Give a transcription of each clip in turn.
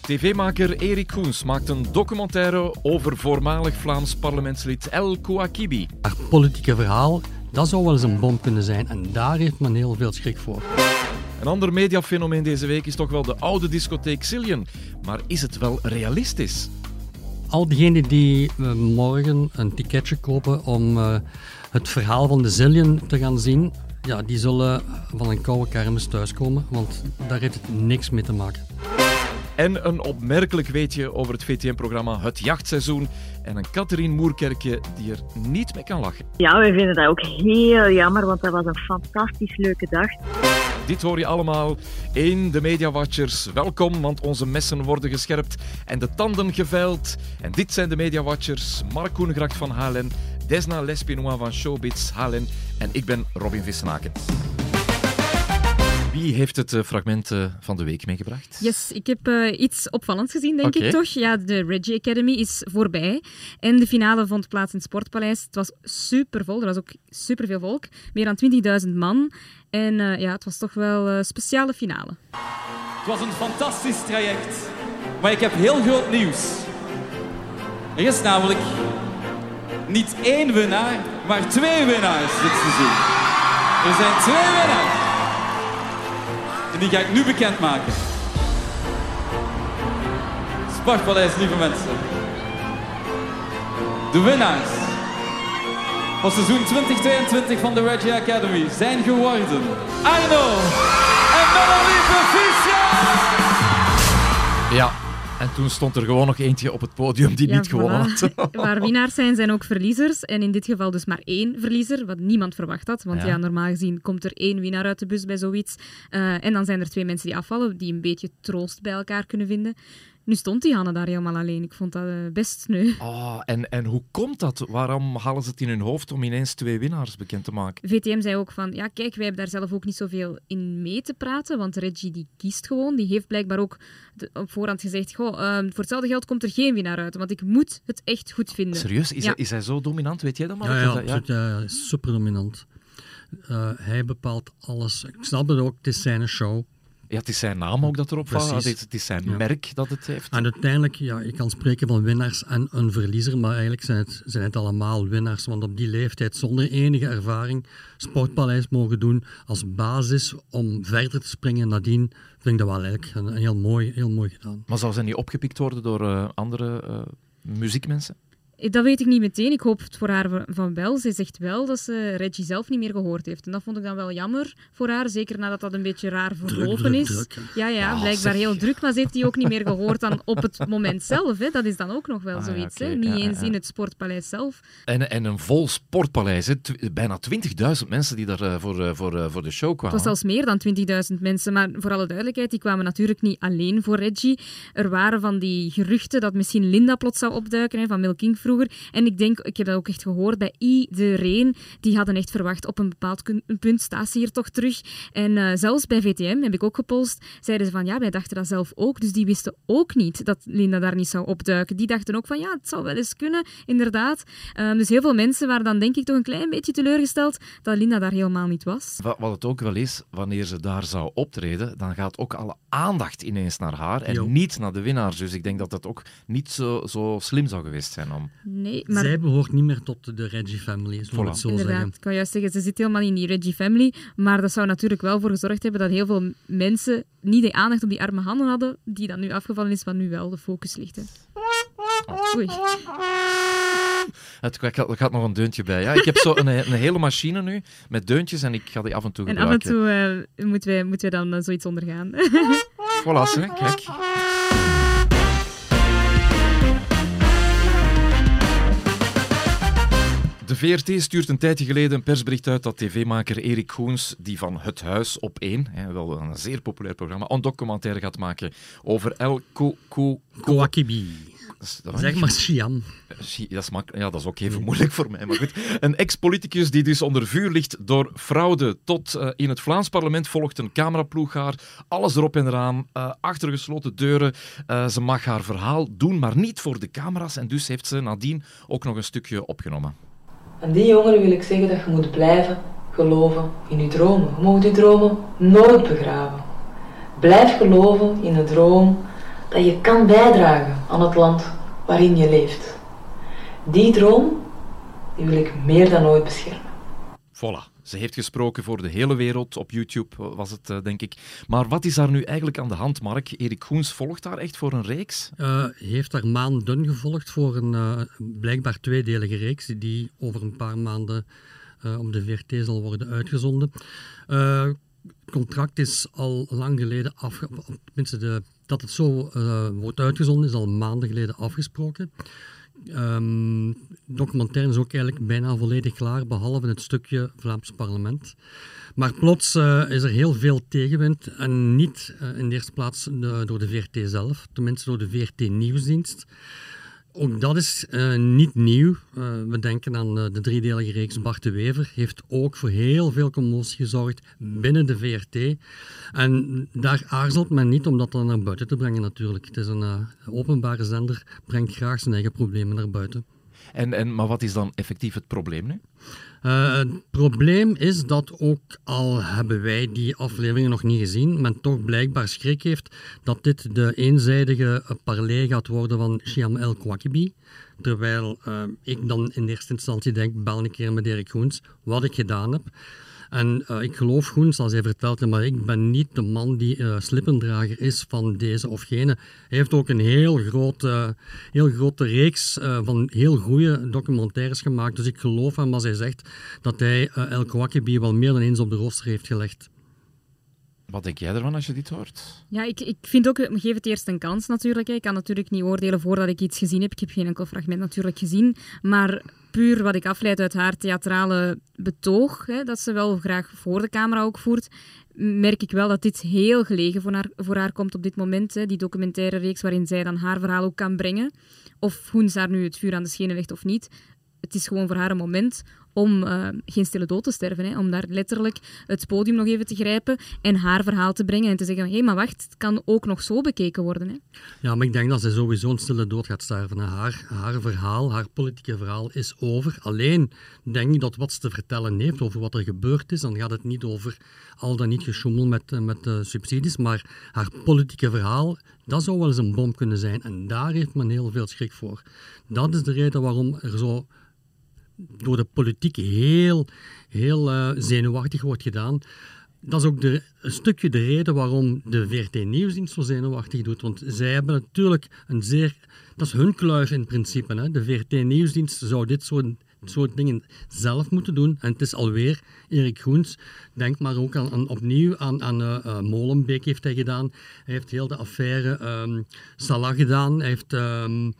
TV-maker Erik Koens maakt een documentaire over voormalig Vlaams parlementslid El Kouakibi. Haar politieke verhaal, dat zou wel eens een bom kunnen zijn. En daar heeft men heel veel schrik voor. Een ander mediafenomeen deze week is toch wel de oude discotheek Cillian. Maar is het wel realistisch? Al diegenen die uh, morgen een ticketje kopen om uh, het verhaal van de Zillion te gaan zien, ja, die zullen van een koude kermis thuiskomen, want daar heeft het niks mee te maken. En een opmerkelijk weetje over het VTM-programma Het Jachtseizoen. En een Catherine Moerkerkje die er niet mee kan lachen. Ja, wij vinden dat ook heel jammer, want dat was een fantastisch leuke dag. Dit hoor je allemaal in de Media Watchers. Welkom, want onze messen worden gescherpt en de tanden geveild. En dit zijn de Media Watchers. Mark Koenegracht van HLN, Desna Lespinois van Showbiz HLN en ik ben Robin Vissenaken. Wie heeft het uh, fragment uh, van de week meegebracht? Yes, ik heb uh, iets opvallends gezien, denk okay. ik toch. Ja, de Reggie Academy is voorbij. En de finale vond plaats in het Sportpaleis. Het was supervol. Er was ook superveel volk. Meer dan 20.000 man. En ja, het was toch wel een speciale finale. Het was een fantastisch traject. Maar ik heb heel groot nieuws. Er is namelijk niet één winnaar, maar twee winnaars dit seizoen. Er zijn twee winnaars. Die ga ik nu bekendmaken. Sportpaleis, lieve mensen. De winnaars van seizoen 2022 van de Reggie Academy zijn geworden Arno en Melanie Proficiat! Ja, en toen stond er gewoon nog eentje op het podium die ja, niet gewonnen voilà. had. Waar winnaars zijn, zijn ook verliezers. En in dit geval dus maar één verliezer, wat niemand verwacht had. Want ja. ja normaal gezien komt er één winnaar uit de bus bij zoiets. Uh, en dan zijn er twee mensen die afvallen, die een beetje troost bij elkaar kunnen vinden. Nu stond die Hanne daar helemaal alleen. Ik vond dat uh, best sneu. Oh, en, en hoe komt dat? Waarom halen ze het in hun hoofd om ineens twee winnaars bekend te maken? VTM zei ook van, ja kijk, wij hebben daar zelf ook niet zoveel in mee te praten, want Reggie die kiest gewoon. Die heeft blijkbaar ook de, op voorhand gezegd, goh, uh, voor hetzelfde geld komt er geen winnaar uit, want ik moet het echt goed vinden. Serieus? Is, ja. hij, is hij zo dominant? Weet jij dat maar? Ja, ja, dat, ja? ja super dominant. Uh, hij bepaalt alles. Ik snap het ook, het is zijn show. Ja, het is zijn naam ook dat erop valt. Het is zijn ja. merk dat het heeft. En uiteindelijk, ja, je kan spreken van winnaars en een verliezer, maar eigenlijk zijn het, zijn het allemaal winnaars. Want op die leeftijd, zonder enige ervaring, Sportpaleis mogen doen als basis om verder te springen. Nadien vind ik dat wel eigenlijk een, een heel, mooi, heel mooi gedaan. Maar zou ze niet opgepikt worden door uh, andere uh, muziekmensen? Dat weet ik niet meteen. Ik hoop het voor haar van wel. Ze zegt wel dat ze Reggie zelf niet meer gehoord heeft. En dat vond ik dan wel jammer voor haar. Zeker nadat dat een beetje raar verlopen is. Druk, ja, ja, oh, blijkbaar heel druk. Maar ze heeft die ook niet meer gehoord dan op het moment zelf. Hè. Dat is dan ook nog wel ah, zoiets. Ja, okay. hè. Niet ja, eens in het sportpaleis zelf. En, en een vol sportpaleis. Hè. Bijna 20.000 mensen die daar uh, voor, uh, voor, uh, voor de show kwamen. Het was zelfs meer dan 20.000 mensen. Maar voor alle duidelijkheid, die kwamen natuurlijk niet alleen voor Reggie. Er waren van die geruchten dat misschien Linda plots zou opduiken, hè, van Milking vroeger. En ik denk ik heb dat ook echt gehoord bij iedereen. Die hadden echt verwacht op een bepaald punt staat ze hier toch terug. En uh, zelfs bij VTM heb ik ook gepolst. Zeiden ze van ja, wij dachten dat zelf ook. Dus die wisten ook niet dat Linda daar niet zou opduiken. Die dachten ook van ja, het zou wel eens kunnen, inderdaad. Um, dus heel veel mensen waren dan denk ik toch een klein beetje teleurgesteld dat Linda daar helemaal niet was. Wat, wat het ook wel is, wanneer ze daar zou optreden, dan gaat ook alle aandacht ineens naar haar en jo. niet naar de winnaars. Dus ik denk dat dat ook niet zo, zo slim zou geweest zijn om... Nee, maar zij behoort niet meer tot de Reggie family, zo voilà. het zo Inderdaad, zeggen. ik kan juist zeggen, ze zit helemaal in die Reggie family, maar dat zou natuurlijk wel voor gezorgd hebben dat heel veel mensen niet de aandacht op die arme handen hadden, die dan nu afgevallen is, wat nu wel de focus ligt. Hè. Oei. Het er gaat nog een deuntje bij. Ja, ik heb zo een, een, hele machine nu met deuntjes en ik ga die af en toe en gebruiken. En af en toe uh, moeten, wij, moeten wij dan uh, zoiets ondergaan. voilà, hè, kijk. De VRT stuurt een tijdje geleden een persbericht uit dat tv-maker Erik Goens, die van Het Huis op 1, hè, wel een zeer populair programma, een documentaire gaat maken over El Kouakibi. Zeg maar Siam. Dat is, ja, dat is ook even moeilijk voor mij. Maar goed. Een ex-politicus die dus onder vuur ligt door fraude. Tot uh, in het Vlaams parlement volgt een cameraploeg haar. Alles erop en eraan. Uh, achter gesloten deuren. Uh, ze mag haar verhaal doen, maar niet voor de camera's. En dus heeft ze nadien ook nog een stukje opgenomen. Aan die jongeren wil ik zeggen dat je moet blijven geloven in je dromen. Je mag je dromen nooit begraven. Blijf geloven in de droom dat je kan bijdragen aan het land waarin je leeft. Die droom, die wil ik meer dan ooit beschermen. Voilà. Ze heeft gesproken voor de hele wereld. Op YouTube was het, eh, denk ik. Maar wat is daar nu eigenlijk aan de hand, Mark? Erik Goens volgt daar echt voor een reeks? Uh, heeft daar maanden gevolgd voor een blijkbaar tweedelige reeks die over een paar maanden uh, om de VRT zal worden uitgezonden. Het contract is al lang geleden afgesproken. Tenminste, de, dat het zo wordt uitgezonden is al maanden geleden afgesproken. Um, documentaire is ook eigenlijk bijna volledig klaar, behalve het stukje Vlaams parlement. Maar plots uh, is er heel veel tegenwind en niet uh, in de eerste plaats door de VRT zelf, tenminste door de VRT Nieuwsdienst. Ook dat is uh, niet nieuw. Uh, we denken aan uh, de driedelige reeks Bart de Wever. Heeft ook voor heel veel commotie gezorgd binnen de VRT. En daar aarzelt men niet om dat dan naar buiten te brengen natuurlijk. Het is een openbare zender, brengt graag zijn eigen problemen naar buiten. En, en, maar wat is dan effectief het probleem nu? Uh, het probleem is dat ook al hebben wij die afleveringen nog niet gezien, men toch blijkbaar schrik heeft dat dit de eenzijdige parley gaat worden van Shiam El Kouakibi. Terwijl uh, ik dan in eerste instantie denk, bel een keer met Erik Groens, wat ik gedaan heb. En uh, ik geloof Groen, zoals hij vertelt, maar ik ben niet de man die uh, slippendrager is van deze of gene. Hij heeft ook een heel grote, heel grote reeks uh, van heel goede documentaires gemaakt. Dus ik geloof hem als hij zegt dat hij El Kouakibi wel meer dan eens op de rooster heeft gelegd. Wat denk jij ervan als je dit hoort? Ja, ik, ik vind ook, geef het eerst een kans natuurlijk. Ik kan natuurlijk niet oordelen voordat ik iets gezien heb. Ik heb geen enkel fragment natuurlijk gezien. Maar puur wat ik afleid uit haar theatrale betoog, hè, dat ze wel graag voor de camera ook voert, merk ik wel dat dit heel gelegen voor haar, voor haar komt op dit moment. Hè. Die documentaire reeks waarin zij dan haar verhaal ook kan brengen. Of Hoens daar nu het vuur aan de schenen legt of niet. Het is gewoon voor haar een moment om uh, geen stille dood te sterven. Hè. Om daar letterlijk het podium nog even te grijpen en haar verhaal te brengen en te zeggen, hé, hey, maar wacht, het kan ook nog zo bekeken worden. Hè. Ja, maar ik denk dat ze sowieso een stille dood gaat sterven. Haar, haar verhaal, haar politieke verhaal is over. Alleen denk ik dat wat ze te vertellen heeft over wat er gebeurd is, dan gaat het niet over al dan niet gesjoemel met, met uh, subsidies, maar haar politieke verhaal, dat zou wel eens een bom kunnen zijn. En daar heeft men heel veel schrik voor. Dat is de reden waarom er zo door de politiek heel, heel uh, zenuwachtig wordt gedaan. Dat is ook de, een stukje de reden waarom de VRT Nieuwsdienst zo zenuwachtig doet. Want zij hebben natuurlijk een zeer... Dat is hun kluif in principe. Hè. De VRT Nieuwsdienst zou dit soort, soort dingen zelf moeten doen. En het is alweer Erik Groens. Denk maar ook aan, opnieuw aan, aan uh, uh, Molenbeek heeft hij gedaan. Hij heeft heel de affaire um, Salah gedaan. Hij heeft... Um,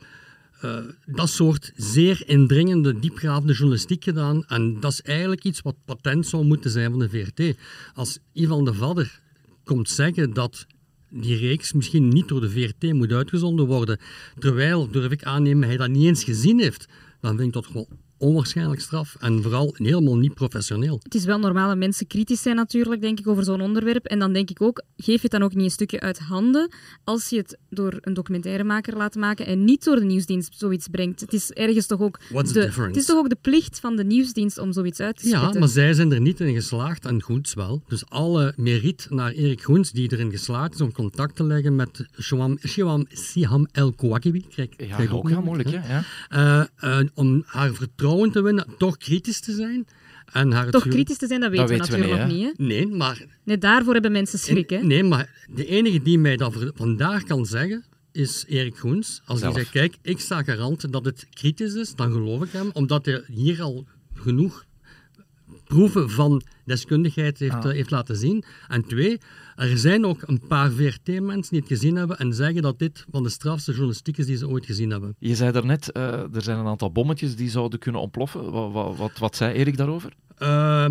uh, dat soort zeer indringende, diepgravende journalistiek gedaan. En dat is eigenlijk iets wat patent zou moeten zijn van de VRT. Als Ivan de Vadder komt zeggen dat die reeks misschien niet door de VRT moet uitgezonden worden, terwijl, durf ik aannemen, hij dat niet eens gezien heeft, dan vind ik dat gewoon onwaarschijnlijk straf en vooral helemaal niet professioneel. Het is wel normaal dat mensen kritisch zijn natuurlijk, denk ik, over zo'n onderwerp. En dan denk ik ook, geef je het dan ook niet een stukje uit handen als je het door een documentairemaker laat maken en niet door de nieuwsdienst zoiets brengt. Het is ergens toch ook, What's de, the difference? het is toch ook de plicht van de nieuwsdienst om zoiets uit te Ja, spitten. maar zij zijn er niet in geslaagd en Groens wel. Dus alle meriet naar Erik Groens die erin geslaagd is om contact te leggen met Shawam, Shawam Siham El Kouakibi. Ja, ook heel moeilijk, hè? Ja. Uh, uh, om haar vertrouwen te winnen, toch kritisch te zijn. En haar het Toch kritisch te zijn, dat weten we weten we natuurlijk niet, nog niet. Hè? Nee, maar, Nee, daarvoor hebben mensen schrik. Hè? nee, maar de enige die mij dat vandaag kan zeggen, is Erik Groens. Als Zelf. hij zegt, kijk, ik sta garant dat het kritisch is, dan geloof ik hem, omdat hij hier al genoeg proeven van deskundigheid heeft, Ah. eh, heeft laten zien. En twee, er zijn ook een paar VRT-mensen die het gezien hebben en zeggen dat dit van de strafste journalistiek is die ze ooit gezien hebben. Je zei daarnet, eh er zijn een aantal bommetjes die zouden kunnen ontploffen. Wat, wat, wat, wat zei Erik daarover? Hij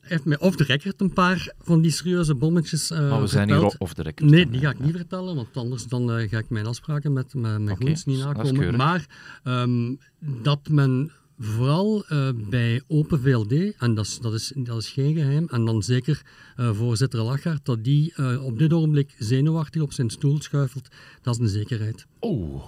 heeft mij off the record een paar van die serieuze bommetjes eh maar we zijn hier off the record. Nee, dan, die ga ik niet vertellen, want anders dan, eh, ga ik mijn afspraken met, Oké, Groens niet nakomen. Maar ehm, dat men vooral eh, bij Open VLD, en dat is, dat, is, dat is geen geheim, en dan zeker eh, voorzitter Lachart, dat die eh, op dit ogenblik zenuwachtig op zijn stoel schuifelt, dat is een zekerheid. Oeh.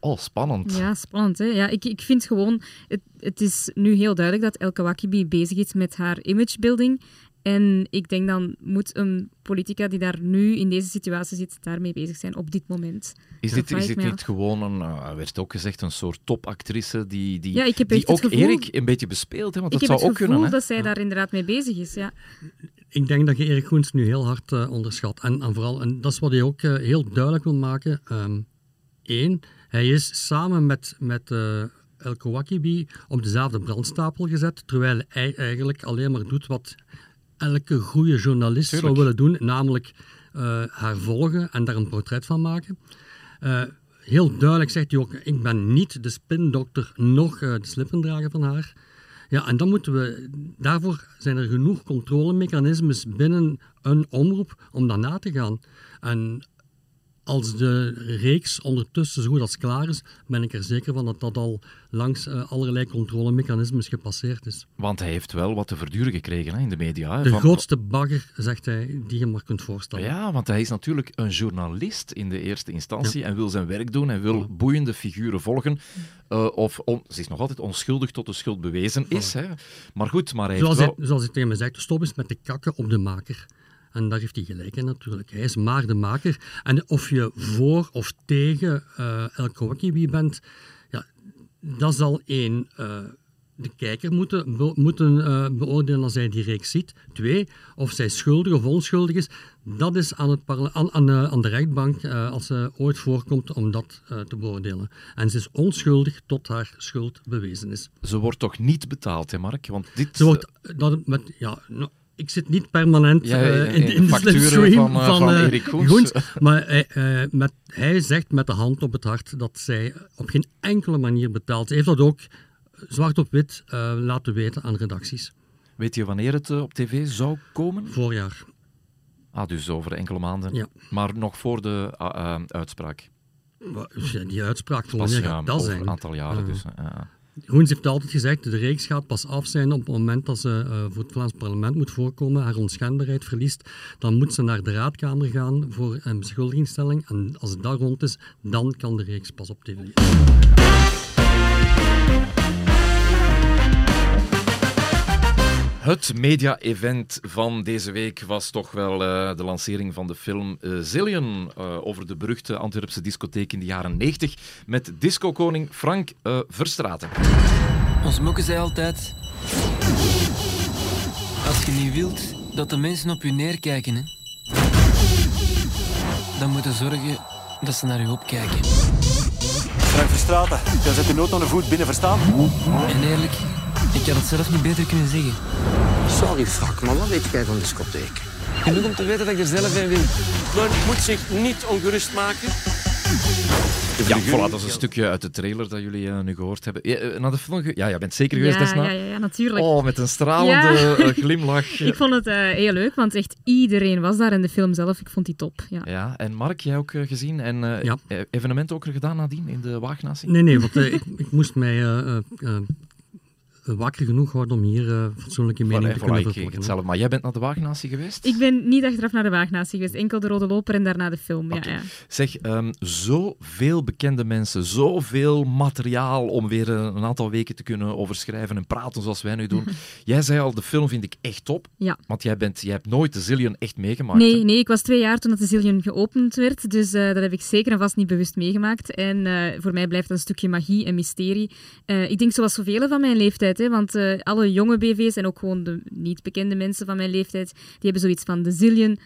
Oh, spannend. Ja, spannend. Hè? Ja, ik, ik vind gewoon, het, het is nu heel duidelijk dat El Kawakibi bezig is met haar imagebuilding. En ik denk dan moet een politica die daar nu in deze situatie zit, daarmee bezig zijn op dit moment. Is dit, is dit niet af. gewoon een, uh, er werd ook gezegd, een soort topactrice die, die, Ja, ik heb die ook gevoel- Erik een beetje bespeelt? Hè? Want ik dat heb zou het ook gevoel kunnen. Hè? dat zij daar inderdaad mee bezig is. Ja. Ik denk dat je Erik Goens nu heel hard eh, onderschat. En, en vooral, en dat is wat hij ook eh, heel duidelijk wil maken. Eén, hij is samen met, met eh, El Kawakibi op dezelfde brandstapel gezet, terwijl hij eigenlijk alleen maar doet wat elke goede journalist zou willen doen, namelijk eh, haar volgen en daar een portret van maken. Eh, heel duidelijk zegt hij ook, ik ben niet de spindokter, nog eh, de slippendrager van haar. Ja, en dan moeten we, daarvoor zijn er genoeg controlemechanismes binnen een omroep om dat na te gaan. En als de reeks ondertussen zo goed als klaar is, ben ik er zeker van dat dat al langs eh, allerlei controlemechanismes gepasseerd is. Want hij heeft wel wat te verduren gekregen hè, in de media. hè, De van- grootste bagger, zegt hij, die je maar kunt voorstellen. Ja, want hij is natuurlijk een journalist in de eerste instantie en wil zijn werk doen en wil boeiende figuren volgen. eh, of on- ze is nog altijd onschuldig tot de schuld bewezen is. Hè. Maar goed, maar hij heeft Zoals, wel... hij, zoals hij tegen me zegt, stop eens met de kakken op de maker. En daar heeft hij gelijk in natuurlijk. Hij is maar de maker. En of je voor of tegen eh El Kawakibi bent, ja, dat zal één... eh, de kijker moeten, be- moeten eh, beoordelen als hij die reeks ziet. Twee, of zij schuldig of onschuldig is. Dat is aan, het aan, aan, de, aan de rechtbank, als ze ooit voorkomt, om dat te beoordelen. En ze is onschuldig tot haar schuld bewezen is. Ze wordt toch niet betaald, hè, Mark? Want dit... Ze wordt dat met, ja, nou, ik zit niet permanent Ja, eh, in- in, in in de slipstream van, eh, van eh, Erik Goens. maar hij, met, hij zegt met de hand op het hart dat zij op geen enkele manier betaalt. Hij heeft dat ook zwart op wit laten weten aan redacties. Weet je wanneer het op tv zou komen? Voorjaar. Ah, dus over enkele maanden. Ja. Maar nog voor de ah, uitspraak. Die uitspraak, Pas wanneer ja, gaat dat zijn? een aantal jaren. Ja. Dus, ja. Groens heeft altijd gezegd, de reeks gaat pas af zijn op het moment dat ze eh, voor het Vlaams parlement moet voorkomen, haar onschendbaarheid verliest. Dan moet ze naar de raadkamer gaan voor een beschuldigingsstelling. En als daar rond is, dan kan de reeks pas op tv. Het media-event van deze week was toch wel eh, de lancering van de film eh, Zillion eh, over de beruchte Antwerpse discotheek in de jaren 90 met discokoning Frank eh, Verstraeten. Ons moeke zei altijd... Als je niet wilt dat de mensen op je neerkijken, hè, dan moet je zorgen dat ze naar je opkijken. Frank Verstraten, jij zet de nood aan de voet binnen, verstaan? En eerlijk, ik had het zelf niet beter kunnen zeggen. Sorry, Frank, maar wat weet jij van discotheek? Genoeg om te weten dat ik er zelf in wil. Men moet zich niet ongerust maken. Ja, voilà, dat is een stukje uit de trailer dat jullie eh, nu gehoord hebben. Ja, eh, naar de film ge- ja, jij bent zeker geweest, ja, Desna? ja, ja, ja, natuurlijk. Oh, met een stralende Ja. eh, glimlach. Ik vond het eh, heel leuk, want echt iedereen was daar in de film zelf. Ik vond die top. Ja. Ja, en Mark, jij ook gezien en eh, Ja. eh, evenement ook er gedaan nadien in de Waagnatie? Nee, nee, want ik, ik moest mij eh, eh, eh, wakker genoeg houden om hier eh fatsoenlijke mening Voilà, te voilà, kunnen vervolgen. hetzelfde. Maar jij bent naar de Waagnatie geweest? Ik ben niet achteraf naar de Waagnatie geweest, enkel de Rode Loper en daarna de film. Ja, ja. Zeg, ehm, zoveel bekende mensen, zoveel materiaal om weer een, aantal weken te kunnen over schrijven en praten zoals wij nu doen. jij zei al, de film vind ik echt top. Ja. Want jij, bent, jij hebt nooit de Zillion echt meegemaakt. Nee, hè? nee, ik was twee jaar toen dat de Zillion geopend werd, dus eh, dat heb ik zeker en vast niet bewust meegemaakt. En eh, voor mij blijft dat een stukje magie en mysterie. Eh, ik denk zoals zoveel van mijn leeftijd, hè, want eh, alle jonge BV's en ook gewoon de niet bekende mensen van mijn leeftijd, die hebben zoiets van de Zillion.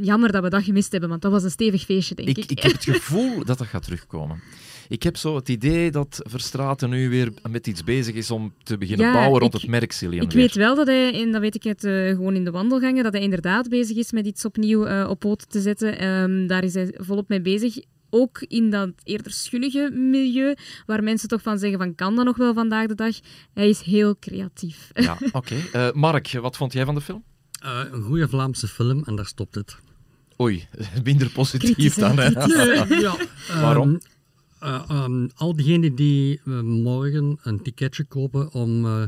Jammer dat we dat gemist hebben, want dat was een stevig feestje, denk ik. Ik, ik heb het gevoel dat dat gaat terugkomen. Ik heb zo het idee dat Verstraten nu weer met iets bezig is om te beginnen Ja, bouwen rond ik- het merk Zillion. Ik weer. weet wel dat hij, en dat weet ik het eh, gewoon in de wandelgangen, dat hij inderdaad bezig is met iets opnieuw eh, op poten te zetten. Ehm, daar is hij volop mee bezig. Ook in dat eerder schunnige milieu, waar mensen toch van zeggen van kan dat nog wel vandaag de dag. Hij is heel creatief. Ja, oké. Eh, Mark, wat vond jij van de film? Eh, een goede Vlaamse film en daar stopt het. Oei, minder positief dan. Hè? ja, Waarom? ehm, eh, ehm, al diegenen die morgen een ticketje kopen om eh,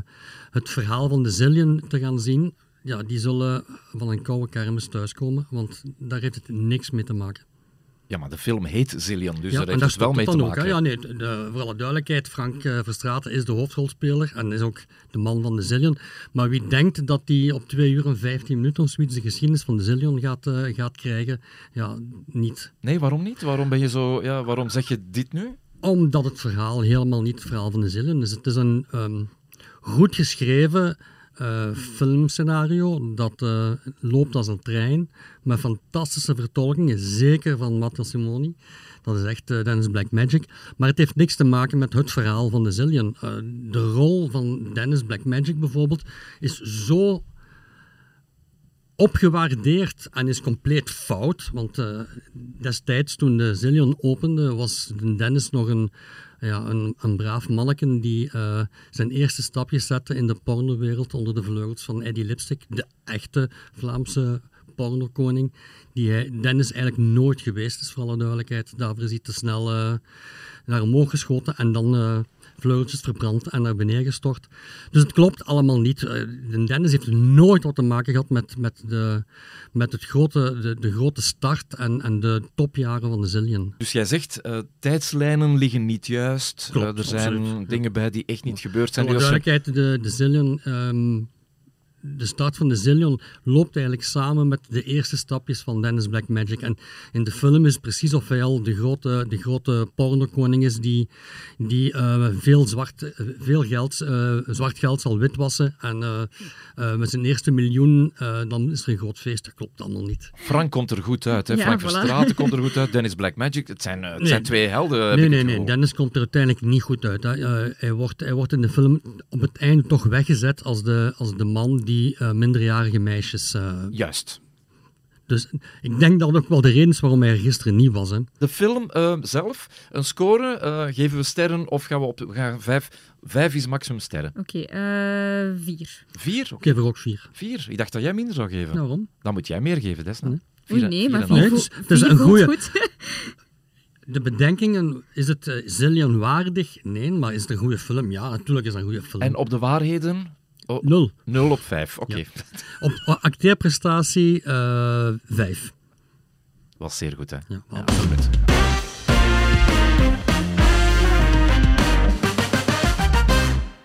het verhaal van de Zillion te gaan zien, ja, die zullen van een koude kermis thuiskomen, want daar heeft het niks mee te maken. Ja, maar de film heet Zillion, dus ja, daar heeft het wel mee te ook. maken. Ja, nee, de, voor alle duidelijkheid, Frank eh, Verstraeten is de hoofdrolspeler en is ook de man van de Zillion. Maar wie denkt dat hij op 2 uur en 15 minuten of zoiets de geschiedenis van de Zillion gaat, eh, gaat krijgen, ja, niet. Nee, waarom niet? Waarom ben je zo... Ja, waarom zeg je dit nu? Omdat het verhaal helemaal niet het verhaal van de Zillion is. Het is een ehm, goed geschreven eh, filmscenario dat eh, loopt als een trein, met fantastische vertolkingen, zeker van Matteo Simoni. Dat is echt eh, Dennis Black Magic. Maar het heeft niks te maken met het verhaal van de Zillion. De rol van Dennis Black Magic bijvoorbeeld is zo opgewaardeerd en is compleet fout. Want destijds toen de Zillion opende, was Dennis nog een, ja, een, een braaf manneken die eh, zijn eerste stapjes zette in de pornowereld onder de vleugels van Eddie Lipstick, de echte Vlaamse pornokoning, die hij, Dennis eigenlijk nooit geweest is, voor alle duidelijkheid. Daarvoor is hij te snel eh, naar omhoog geschoten en dan eh, vleugeltjes verbrand en naar beneden gestort. Dus het klopt allemaal niet. Eh, de Dennis heeft nooit wat te maken gehad met, met, de, met het grote, de, de grote start en, en de topjaren van de Zillion. Dus jij zegt, eh, tijdslijnen liggen niet juist. Klopt, Eh, er zijn absoluut. dingen bij die echt niet gebeurd zijn. Voor de duidelijkheid, de, de Zillion... ehm, de start van de Zillion loopt eigenlijk samen met de eerste stapjes van Dennis Black Magic. En in de film is het precies of hij al de grote, de grote pornokoning is die, die eh, veel, zwart, veel geld, eh, zwart geld zal witwassen. En eh, eh, met zijn eerste miljoen, eh, dan is er een groot feest. Dat klopt allemaal niet. Frank komt er goed uit. Hè? Ja, Frank voilà. Verstraeten komt er goed uit. Dennis Black Magic. Het zijn, het Nee. zijn twee helden. Nee, nee, nee. Dennis komt er uiteindelijk niet goed uit. Hè. Hij, wordt, hij wordt in de film op het einde toch weggezet als de, als de man die eh, minderjarige meisjes. eh, Juist. dus ik denk dat ook wel de reden is waarom hij er gisteren niet was. Hè. De film eh, zelf, een score, eh, geven we sterren of gaan we op we gaan vijf? Vijf is maximum sterren. Oké, eh, vier. Vier? Ik geef er ook vier. Vier? Ik dacht dat jij minder zou geven. Waarom? Dan moet jij meer geven, Desna. Nee. Vier Oei, en- nee, vier maar vier, Nee, het is- het is een voelt goeie. goed. De bedenkingen, is het uh, Zillion waardig? Nee, maar is het een goede film? Ja, natuurlijk is het een goede film. En op de waarheden? Oh, Nul. Nul op vijf, oké. Ja. Op acteerprestatie eh, vijf. Was zeer goed, hè? Ja, Ja, absoluut.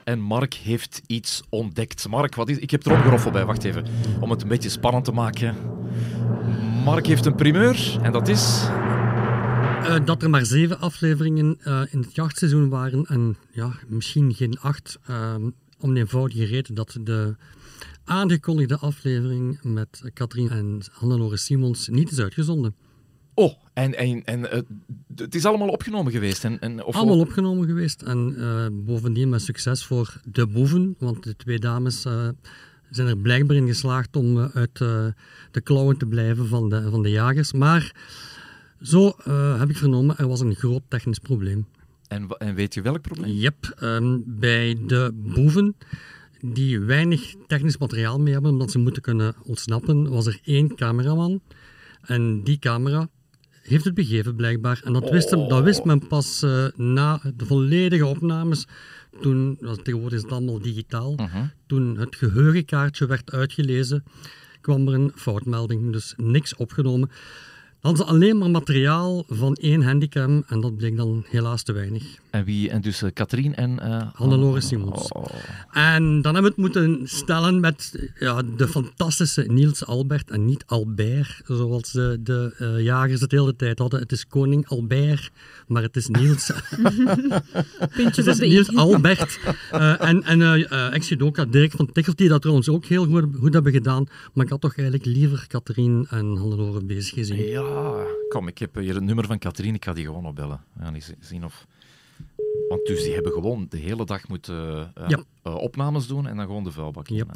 En Mark heeft iets ontdekt. Mark, wat is... Ik heb er opgeroffeld bij, wacht even. Om het een beetje spannend te maken. Mark heeft een primeur, en dat is... Eh, dat er maar zeven afleveringen eh, in het jachtseizoen waren en ja, misschien geen acht. ehm, om de eenvoudige reden dat de aangekondigde aflevering met Katrien en Hannelore Simons niet is uitgezonden. Oh, en, en, en eh, het is allemaal opgenomen geweest. En, en, of Allemaal opgenomen geweest en eh, bovendien met succes voor de boeven, want de twee dames eh, zijn er blijkbaar in geslaagd om uit de klauwen te blijven van de, van de jagers. Maar zo heb ik vernomen, er was een groot technisch probleem. En, en weet je welk probleem? Yep, ehm, bij de boeven die weinig technisch materiaal mee hebben omdat ze moeten kunnen ontsnappen, was er één cameraman. En die camera heeft het begeven blijkbaar. En dat wist, hem, dat wist men pas eh, na de volledige opnames. Toen, tegenwoordig is het allemaal digitaal, Mhm. toen het geheugenkaartje werd uitgelezen, kwam er een foutmelding. Dus niks opgenomen. Dan hadden ze alleen maar materiaal van één handicam en dat bleek dan helaas te weinig. En, wie, en dus eh, Katrien en... eh, Hannelore Simons. Oh. En dan hebben we het moeten stellen met ja, de fantastische Niels Albert en niet Albert, zoals de, de eh, jagers het de hele tijd hadden. Het is koning Albert, maar het is Niels, Puntjes het is Niels. Albert. Eh, en en eh, eh, ex-judoka Dirk van Tichelt, die dat trouwens ook heel goed, goed hebben gedaan. Maar ik had toch eigenlijk liever Katrien en Hannelore bezig gezien. Ja, kom, ik heb hier het nummer van Katrien. Ik ga die gewoon opbellen. Ja, eens zien of... Want dus die hebben gewoon de hele dag moeten eh, Ja. eh, opnames doen en dan gewoon de vuilbak in. Yep.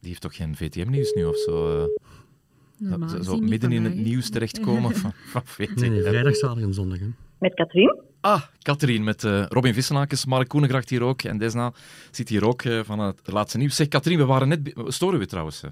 Die heeft toch geen VTM-nieuws nu of zo? eh, Normaal zo midden in het nieuws terechtkomen van, van VTM. Nee, nee, vrijdag, zaterdag en zondag. Hè. Met Katrien? Ah, Katrien met eh, Robin Vissenakens, Mark Koenegracht hier ook. En Desna zit hier ook eh, van het laatste nieuws. Zeg, Katrien, we waren net... Storen we trouwens? eh?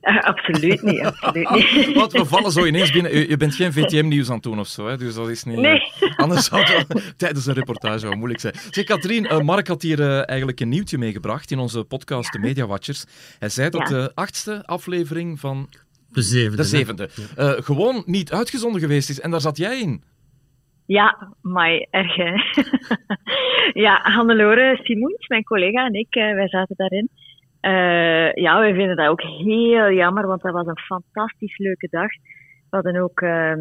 Ah, absoluut niet, absoluut niet. Want we vallen zo ineens binnen. Je, je bent geen VTM-nieuws aan het doen of zo, hè? dus dat is niet... eh, anders zou het wel tijdens een reportage wel moeilijk zijn. Zeg, Katrien, eh, Mark had hier eh, eigenlijk een nieuwtje meegebracht in onze podcast De Media Watchers. Hij zei dat Ja. de achtste aflevering van... De zevende. De zevende. Eh, gewoon niet uitgezonden geweest is. En daar zat jij in. Ja, maar erg hè. ja, Hannelore Simoens, mijn collega en ik, eh, wij zaten daarin. Eh, ja, wij vinden dat ook heel jammer, want dat was een fantastisch leuke dag. We hadden ook eh,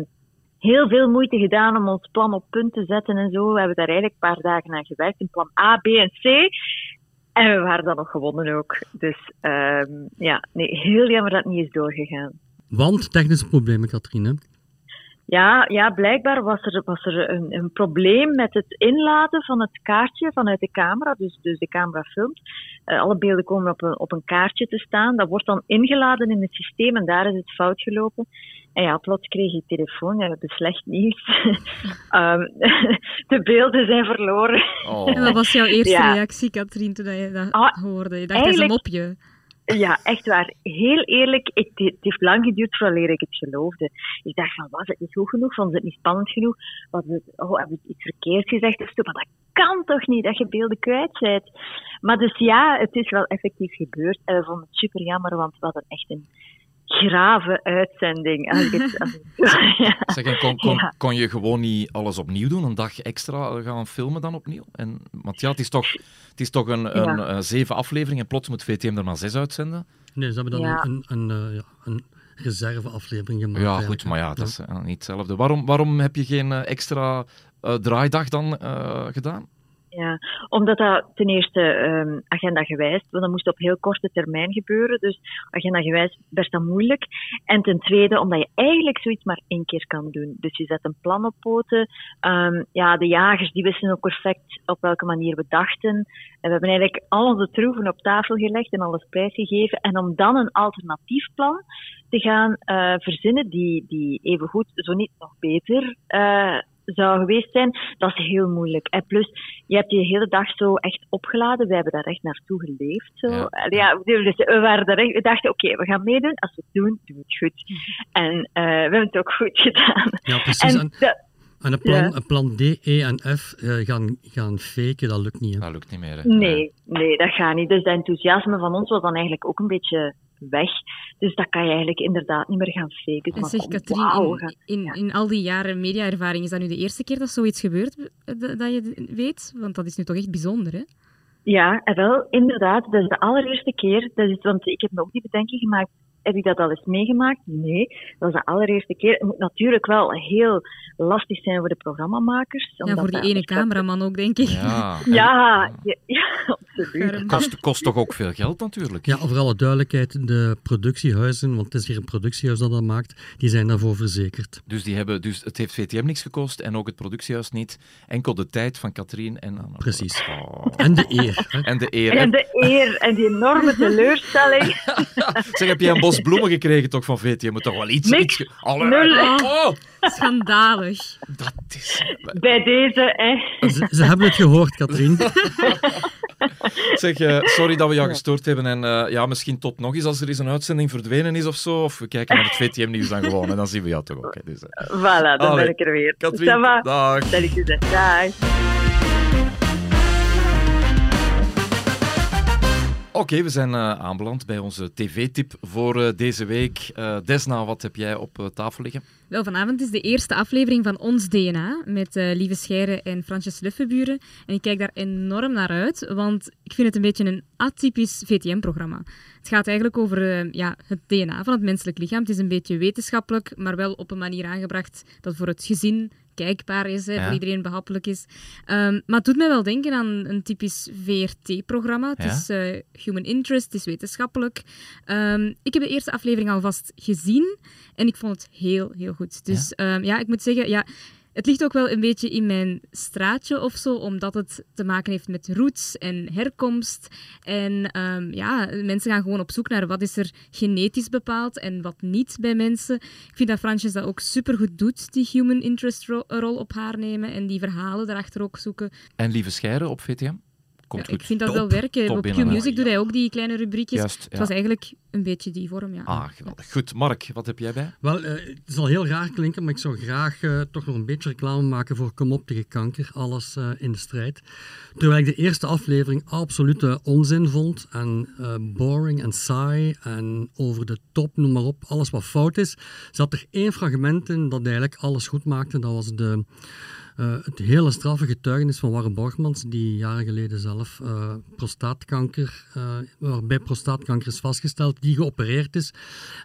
heel veel moeite gedaan om ons plan op punt te zetten en zo. We hebben daar eigenlijk een paar dagen aan gewerkt, in plan A, B en C. En we waren dan nog gewonnen ook. Dus ehm, ja, nee, heel jammer dat het niet is doorgegaan. Want technische problemen, Katrien. Ja, ja blijkbaar was er, was er een, een probleem met het inladen van het kaartje vanuit de camera. Dus, dus de camera filmt. Eh, alle beelden komen op een, op een kaartje te staan. Dat wordt dan ingeladen in het systeem en daar is het fout gelopen. En ja, plots kreeg ik telefoon. Ja, we hebben slecht nieuws. Ehm, de beelden zijn verloren. Oh. En wat was jouw eerste Ja. reactie, Katrien, toen je dat Ah, hoorde? Je dacht, dat is een mopje. Ja, echt waar. Heel eerlijk, het heeft lang geduurd voordat ik het geloofde. Ik dacht van, was het niet goed genoeg? Vond het niet spannend genoeg? Was oh, heb ik iets verkeerd gezegd of zo? Maar dat kan toch niet, dat je beelden kwijt bent? Maar dus ja, het is wel effectief gebeurd. En we vonden het super jammer, want we hadden echt een grave uitzending. Als het, als ik- ja. Zeg, kon, kon, Ja. kon je gewoon niet alles opnieuw doen? Een dag extra gaan filmen dan opnieuw? En, want ja, het is toch, het is toch een, een, Ja. eh, zeven afleveringen en plots moet VTM er maar zes uitzenden? Nee, ze hebben dan Ja. een, een, eh, ja, een reserveaflevering gemaakt. Ja, eigenlijk, goed, maar ja, dat is eh, niet hetzelfde. Waarom, waarom heb je geen extra draaidag dan gedaan? Ja, omdat dat ten eerste ehm agenda gewijs, want dat moest op heel korte termijn gebeuren, dus agenda gewijs best dan moeilijk. En ten tweede, omdat je eigenlijk zoiets maar één keer kan doen. Dus je zet een plan op poten. Ehm, ja, de jagers die wisten ook perfect op welke manier we dachten. En we hebben eigenlijk al onze troeven op tafel gelegd en alles prijsgegeven. En om dan een alternatief plan te gaan eh, verzinnen, die, die evengoed, zo niet nog beter eh, zou geweest zijn, dat is heel moeilijk. En plus, je hebt je hele dag zo echt opgeladen. Wij hebben daar echt naartoe geleefd. Zo. Ja. Ja, dus we, waren daar echt, we dachten, oké, we gaan meedoen. Als we het doen, doen we het goed. En eh, we hebben het ook goed gedaan. Ja, precies. En En, dat- en een, plan, ja. een plan D, E en F eh, gaan, gaan faken, dat lukt niet. Hè. Dat lukt niet meer. Hè? Nee, nee, dat gaat niet. Dus dat enthousiasme van ons was dan eigenlijk ook een beetje weg. Dus dat kan je eigenlijk inderdaad niet meer gaan faken. En zeg, Katrien, in, in, in al die jaren mediaervaring, is dat nu de eerste keer dat zoiets gebeurt, eh, dat je weet? Want dat is nu toch echt bijzonder, hè? Ja, wel, inderdaad. Dat is de allereerste keer. Dat is, want ik heb me ook die bedenking gemaakt. Heb ik dat al eens meegemaakt? Nee, dat is de allereerste keer. Het moet natuurlijk wel heel lastig zijn voor de programmamakers. Ja, voor die ene cameraman ook, denk ik. Ja, Ja, ja, ja, absoluut. Arm. kost, kost toch ook veel geld natuurlijk? Ja, voor alle duidelijkheid, de productiehuizen, want het is hier een productiehuis dat dat maakt, die zijn daarvoor verzekerd. Dus, die hebben, dus het heeft VTM niks gekost en ook het productiehuis niet. Enkel de tijd van Katrien en Anne. Precies. Oh. En de eer. Hè. En de eer. En En, de eer en die enorme teleurstelling. zeg, heb jij een bos bloemen gekregen toch van VTM? Moet toch wel iets... Niks. iets ge- Nul. Oh, Schandalig. dat is... Bij deze, hè. Ze, ze hebben het gehoord, Katrien. Zeg, eh, sorry dat we jou gestoord hebben. En eh, ja, misschien tot nog eens als er eens een uitzending verdwenen is of zo. Of we kijken naar het VTM-nieuws dan gewoon. En dan zien we jou toch ook. Hè. Dus, eh. Voilà, dan Allee, ben ik er weer. Katrien, dag. Dag. Oké, we zijn eh, aanbeland bij onze tv-tip voor eh, deze week. Eh, Desna, wat heb jij op tafel liggen? Wel, vanavond is de eerste aflevering van Ons DNA met Lieve Scheire en Fransjes Luffenburen. En ik kijk daar enorm naar uit, want ik vind het een beetje een atypisch VTM-programma. Het gaat eigenlijk over ja, het DNA van het menselijk lichaam. Het is een beetje wetenschappelijk, maar wel op een manier aangebracht dat voor het gezin kijkbaar is, hè, voor iedereen behappelijk is. Ehm, maar het doet mij wel denken aan een typisch VRT-programma. Het is eh, human interest, het is wetenschappelijk. Ehm, ik heb de eerste aflevering alvast gezien en ik vond het heel, heel goed. Dus ja, ja ik moet zeggen, ja, het ligt ook wel een beetje in mijn straatje of zo, omdat het te maken heeft met roots en herkomst. En ehm, ja, mensen gaan gewoon op zoek naar wat is er genetisch bepaald en wat niet bij mensen. Ik vind dat Fransjes dat ook supergoed doet, die human interest ro- rol op haar nemen en die verhalen daarachter ook zoeken. En Lieve Scheire op VTM? Komt Ja, goed. ik vind dat Top, wel werken. top Op. Q-Music doet hij ook die kleine rubriekjes. Juist, Het ja. was eigenlijk een beetje die vorm, ja. Ah, geweldig. Goed, Mark, wat heb jij bij? Wel, eh, het zal heel raar klinken, maar ik zou graag eh, toch nog een beetje reclame maken voor Kom op tegen kanker, alles eh, in de strijd. Terwijl ik de eerste aflevering absolute onzin vond en eh, boring en saai en over de top, noem maar op, alles wat fout is, zat er één fragment in dat eigenlijk alles goed maakte. Dat was de, eh, het hele straffe getuigenis van Warren Borgmans, die jaren geleden zelf eh, prostaatkanker, eh, waarbij prostaatkanker is vastgesteld, die geopereerd is.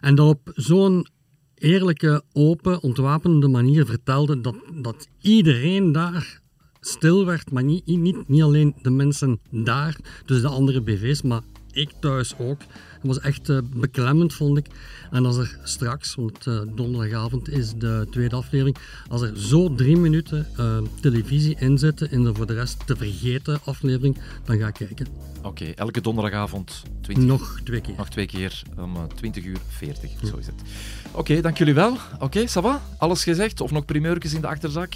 En dat op zo'n eerlijke, open, ontwapenende manier vertelde dat, dat iedereen daar stil werd, maar niet, niet, niet alleen de mensen daar, dus de andere BV's, maar ik thuis ook. Was echt eh, beklemmend, vond ik. En als er straks, want eh, donderdagavond is de tweede aflevering, als er zo drie minuten eh, televisie in zitten in de voor de rest te vergeten aflevering, dan ga ik kijken. Oké, elke donderdagavond 20 Nog twee keer. Nog twee keer om eh, 20 uur 40, zo is het. Oké, dank jullie wel. Oké, ça va? Alles gezegd? Of nog primeurtjes in de achterzak?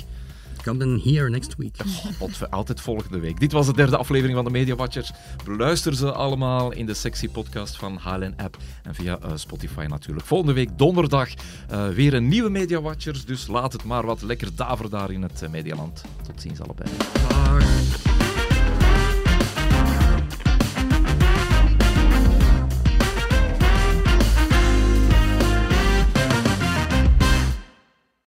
Come here next week. Pot- altijd volgende week. Dit was de derde aflevering van de Media Watchers. Beluister ze allemaal in de sexy podcast van HLN App en via eh, Spotify natuurlijk. Volgende week donderdag eh, weer een nieuwe Media Watchers. Dus laat het maar wat lekker daver daar in het eh, Medialand. Tot ziens allebei.